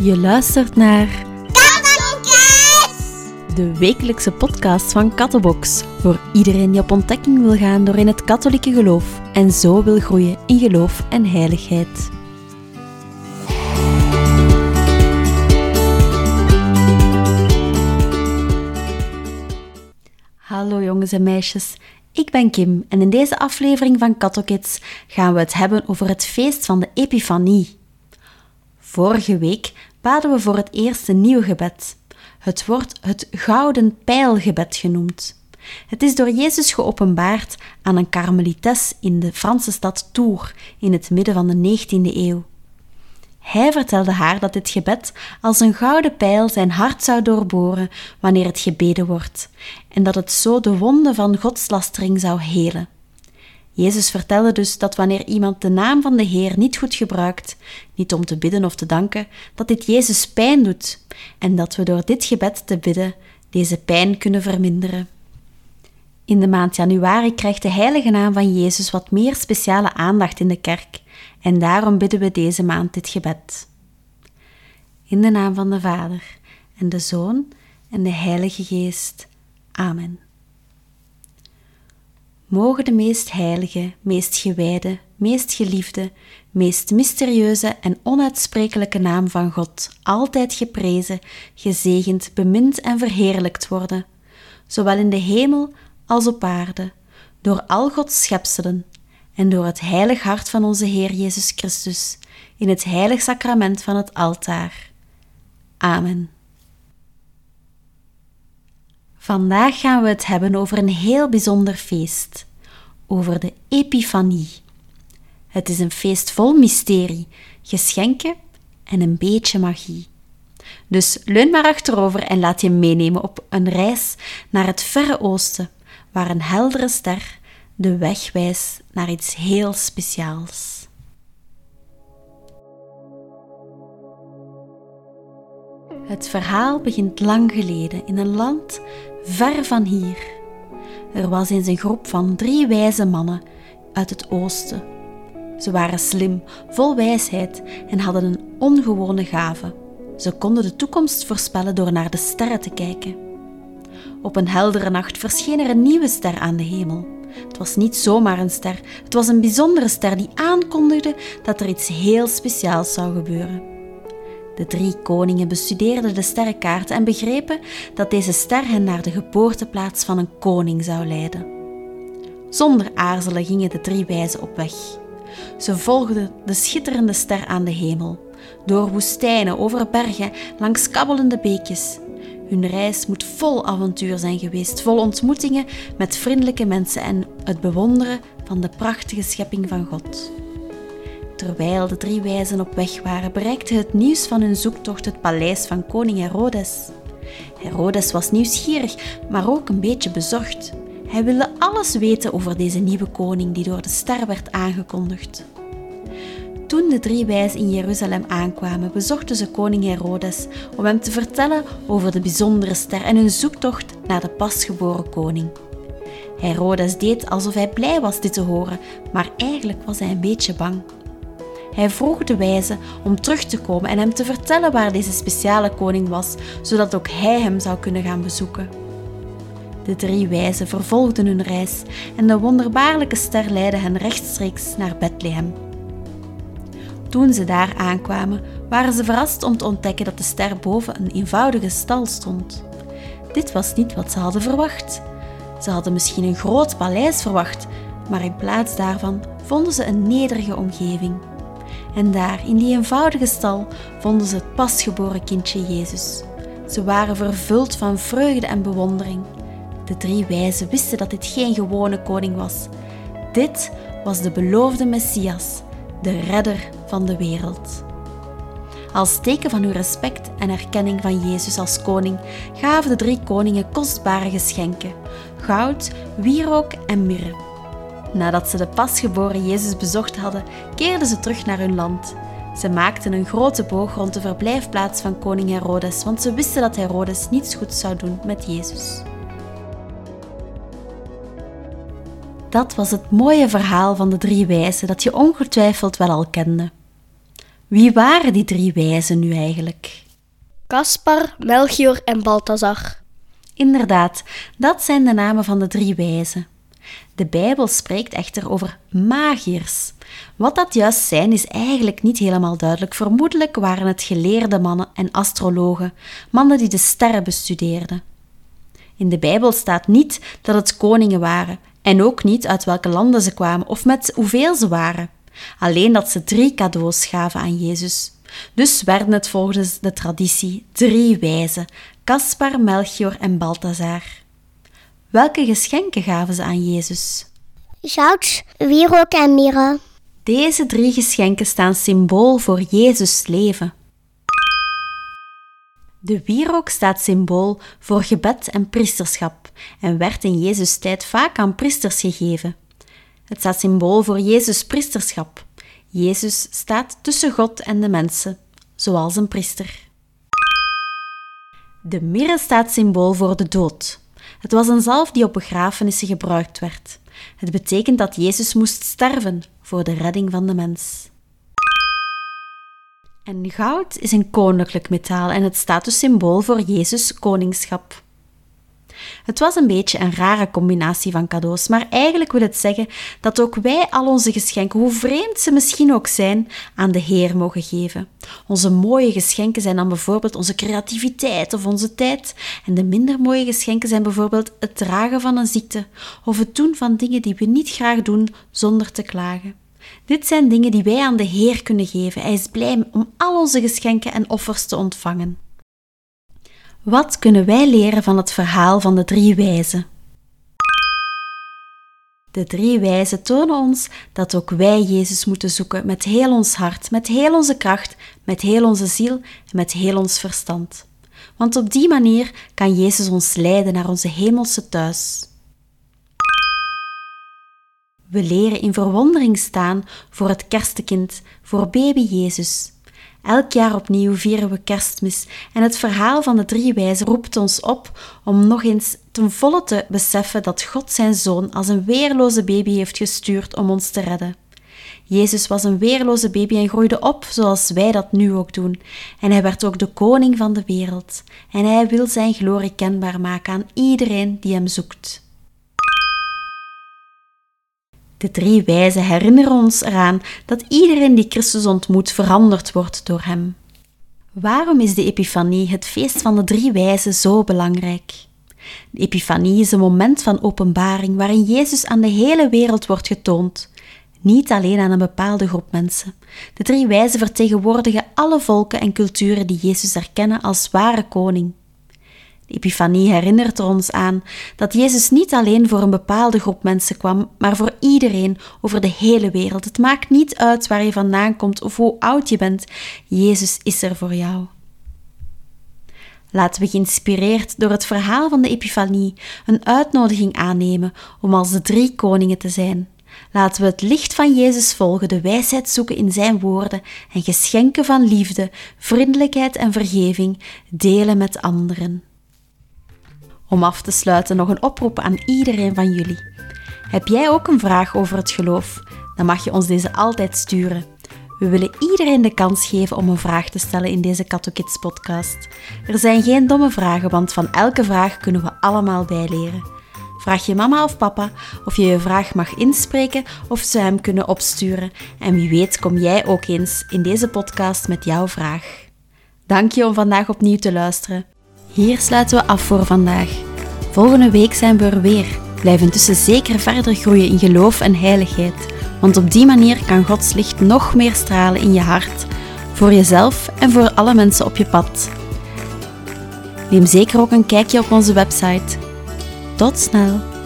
Je luistert naar Kattenkids! de wekelijkse podcast van Kattenbox. Voor iedereen die op ontdekking wil gaan door in het katholieke geloof en zo wil groeien in geloof en heiligheid. Hallo jongens en meisjes, ik ben Kim en in deze aflevering van Kattokids gaan we het hebben over het feest van de Epifanie. Vorige week baden we voor het eerste nieuwe gebed. Het wordt het Gouden Pijlgebed genoemd. Het is door Jezus geopenbaard aan een karmelites in de Franse stad Tours in het midden van de 19e eeuw. Hij vertelde haar dat dit gebed als een gouden pijl zijn hart zou doorboren wanneer het gebeden wordt, en dat het zo de wonden van godslastering zou helen. Jezus vertelde dus dat wanneer iemand de naam van de Heer niet goed gebruikt, niet om te bidden of te danken, dat dit Jezus pijn doet en dat we door dit gebed te bidden deze pijn kunnen verminderen. In de maand januari krijgt de heilige naam van Jezus wat meer speciale aandacht in de kerk en daarom bidden we deze maand dit gebed. In de naam van de Vader en de Zoon en de Heilige Geest. Amen. Mogen de meest heilige, meest gewijde, meest geliefde, meest mysterieuze en onuitsprekelijke naam van God altijd geprezen, gezegend, bemind en verheerlijkt worden, zowel in de hemel als op aarde, door al Gods schepselen en door het heilig hart van onze Heer Jezus Christus, in het heilig sacrament van het altaar. Amen. Vandaag gaan we het hebben over een heel bijzonder feest, over de Epifanie. Het is een feest vol mysterie, geschenken en een beetje magie. Dus leun maar achterover en laat je meenemen op een reis naar het verre oosten, waar een heldere ster de weg wijst naar iets heel speciaals. Het verhaal begint lang geleden in een land ver van hier. Er was eens een groep van drie wijze mannen uit het oosten. Ze waren slim, vol wijsheid en hadden een ongewone gave. Ze konden de toekomst voorspellen door naar de sterren te kijken. Op een heldere nacht verscheen er een nieuwe ster aan de hemel. Het was niet zomaar een ster, het was een bijzondere ster die aankondigde dat er iets heel speciaals zou gebeuren. De drie koningen bestudeerden de sterrenkaart en begrepen dat deze ster hen naar de geboorteplaats van een koning zou leiden. Zonder aarzelen gingen de drie wijzen op weg. Ze volgden de schitterende ster aan de hemel, door woestijnen, over bergen, langs kabbelende beekjes. Hun reis moet vol avontuur zijn geweest, vol ontmoetingen met vriendelijke mensen en het bewonderen van de prachtige schepping van God. Terwijl de drie wijzen op weg waren, bereikte het nieuws van hun zoektocht het paleis van koning Herodes. Herodes was nieuwsgierig, maar ook een beetje bezorgd. Hij wilde alles weten over deze nieuwe koning die door de ster werd aangekondigd. Toen de drie wijzen in Jeruzalem aankwamen, bezochten ze koning Herodes om hem te vertellen over de bijzondere ster en hun zoektocht naar de pasgeboren koning. Herodes deed alsof hij blij was dit te horen, maar eigenlijk was hij een beetje bang. Hij vroeg de wijzen om terug te komen en hem te vertellen waar deze speciale koning was, zodat ook hij hem zou kunnen gaan bezoeken. De drie wijzen vervolgden hun reis en de wonderbaarlijke ster leidde hen rechtstreeks naar Bethlehem. Toen ze daar aankwamen, waren ze verrast om te ontdekken dat de ster boven een eenvoudige stal stond. Dit was niet wat ze hadden verwacht. Ze hadden misschien een groot paleis verwacht, maar in plaats daarvan vonden ze een nederige omgeving. En daar, in die eenvoudige stal, vonden ze het pasgeboren kindje Jezus. Ze waren vervuld van vreugde en bewondering. De drie wijzen wisten dat dit geen gewone koning was. Dit was de beloofde Messias, de redder van de wereld. Als teken van hun respect en erkenning van Jezus als koning gaven de drie koningen kostbare geschenken: goud, wierook en mirre. Nadat ze de pasgeboren Jezus bezocht hadden, keerden ze terug naar hun land. Ze maakten een grote boog rond de verblijfplaats van koning Herodes, want ze wisten dat Herodes niets goeds zou doen met Jezus. Dat was het mooie verhaal van de drie wijzen dat je ongetwijfeld wel al kende. Wie waren die drie wijzen nu eigenlijk? Caspar, Melchior en Balthazar. Inderdaad, dat zijn de namen van de drie wijzen. De Bijbel spreekt echter over magiërs. Wat dat juist zijn is eigenlijk niet helemaal duidelijk. Vermoedelijk waren het geleerde mannen en astrologen, mannen die de sterren bestudeerden. In de Bijbel staat niet dat het koningen waren en ook niet uit welke landen ze kwamen of met hoeveel ze waren. Alleen dat ze drie cadeaus gaven aan Jezus. Dus werden het volgens de traditie drie wijzen: Caspar, Melchior en Balthazar. Welke geschenken gaven ze aan Jezus? Zout, wierook en mirre. Deze drie geschenken staan symbool voor Jezus' leven. De wierook staat symbool voor gebed en priesterschap en werd in Jezus' tijd vaak aan priesters gegeven. Het staat symbool voor Jezus' priesterschap. Jezus staat tussen God en de mensen, zoals een priester. De mirre staat symbool voor de dood. Het was een zalf die op begrafenissen gebruikt werd. Het betekent dat Jezus moest sterven voor de redding van de mens. En goud is een koninklijk metaal en het staat dus symbool voor Jezus' koningschap. Het was een beetje een rare combinatie van cadeaus, maar eigenlijk wil het zeggen dat ook wij al onze geschenken, hoe vreemd ze misschien ook zijn, aan de Heer mogen geven. Onze mooie geschenken zijn dan bijvoorbeeld onze creativiteit of onze tijd, en de minder mooie geschenken zijn bijvoorbeeld het dragen van een ziekte of het doen van dingen die we niet graag doen zonder te klagen. Dit zijn dingen die wij aan de Heer kunnen geven. Hij is blij om al onze geschenken en offers te ontvangen. Wat kunnen wij leren van het verhaal van de drie wijzen? De drie wijzen tonen ons dat ook wij Jezus moeten zoeken met heel ons hart, met heel onze kracht, met heel onze ziel en met heel ons verstand. Want op die manier kan Jezus ons leiden naar onze hemelse thuis. We leren in verwondering staan voor het kerstekind, voor baby Jezus. Elk jaar opnieuw vieren we kerstmis en het verhaal van de drie wijzen roept ons op om nog eens ten volle te beseffen dat God zijn zoon als een weerloze baby heeft gestuurd om ons te redden. Jezus was een weerloze baby en groeide op zoals wij dat nu ook doen. En hij werd ook de koning van de wereld. En hij wil zijn glorie kenbaar maken aan iedereen die hem zoekt. De drie wijzen herinneren ons eraan dat iedereen die Christus ontmoet veranderd wordt door hem. Waarom is de Epifanie, het feest van de drie wijzen, zo belangrijk? De Epifanie is een moment van openbaring waarin Jezus aan de hele wereld wordt getoond, niet alleen aan een bepaalde groep mensen. De drie wijzen vertegenwoordigen alle volken en culturen die Jezus erkennen als ware koning. De Epifanie herinnert er ons aan dat Jezus niet alleen voor een bepaalde groep mensen kwam, maar voor iedereen over de hele wereld. Het maakt niet uit waar je vandaan komt of hoe oud je bent, Jezus is er voor jou. Laten we geïnspireerd door het verhaal van de Epifanie een uitnodiging aannemen om als de drie koningen te zijn. Laten we het licht van Jezus volgen, de wijsheid zoeken in Zijn woorden en geschenken van liefde, vriendelijkheid en vergeving delen met anderen. Om af te sluiten nog een oproep aan iedereen van jullie. Heb jij ook een vraag over het geloof? Dan mag je ons deze altijd sturen. We willen iedereen de kans geven om een vraag te stellen in deze Kids podcast. Er zijn geen domme vragen, want van elke vraag kunnen we allemaal bijleren. Vraag je mama of papa of je je vraag mag inspreken of ze hem kunnen opsturen. En wie weet kom jij ook eens in deze podcast met jouw vraag. Dank je om vandaag opnieuw te luisteren. Hier sluiten we af voor vandaag. Volgende week zijn we er weer. Blijf intussen zeker verder groeien in geloof en heiligheid, want op die manier kan Gods licht nog meer stralen in je hart, voor jezelf en voor alle mensen op je pad. Neem zeker ook een kijkje op onze website. Tot snel!